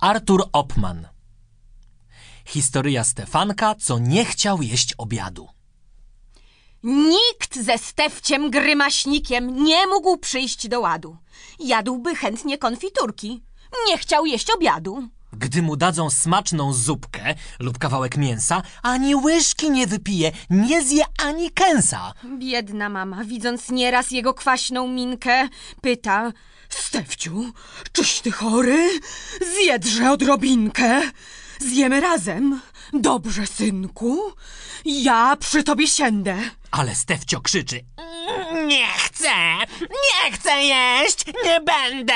Artur Opman. Historia Stefanka, co nie chciał jeść obiadu. Nikt ze Stefciem Grymaśnikiem nie mógł przyjść do ładu. Jadłby chętnie konfiturki. Nie chciał jeść obiadu. Gdy mu dadzą smaczną zupkę lub kawałek mięsa, ani łyżki nie wypije, nie zje ani kęsa. Biedna mama, widząc nieraz jego kwaśną minkę, pyta... Stefciu, czyś ty chory? Zjedrze odrobinkę. Zjemy razem. Dobrze, synku. Ja przy tobie siędę. Ale Stefcio krzyczy. Nie chcę! Nie chcę jeść! Nie będę!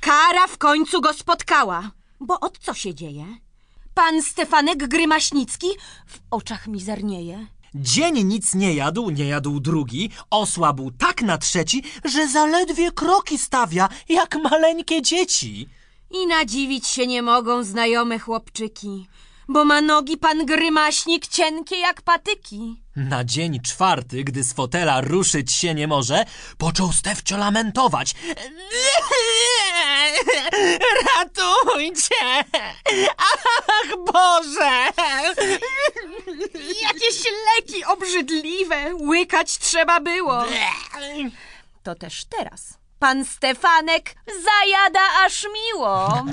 Kara w końcu go spotkała. Bo od co się dzieje? Pan Stefanek Grymaśnicki w oczach mizernieje. Dzień nic nie jadł, nie jadł drugi, osłabł tak na trzeci, że zaledwie kroki stawia, jak maleńkie dzieci. I nadziwić się nie mogą znajome chłopczyki, bo ma nogi pan Grymaśnik cienkie jak patyki. Na dzień czwarty, gdy z fotela ruszyć się nie może, począł Stefcio lamentować. Ratujcie! Ach, Boże! Jakieś leki obrzydliwe, łykać trzeba było. To też teraz. Pan Stefanek zajada aż miło.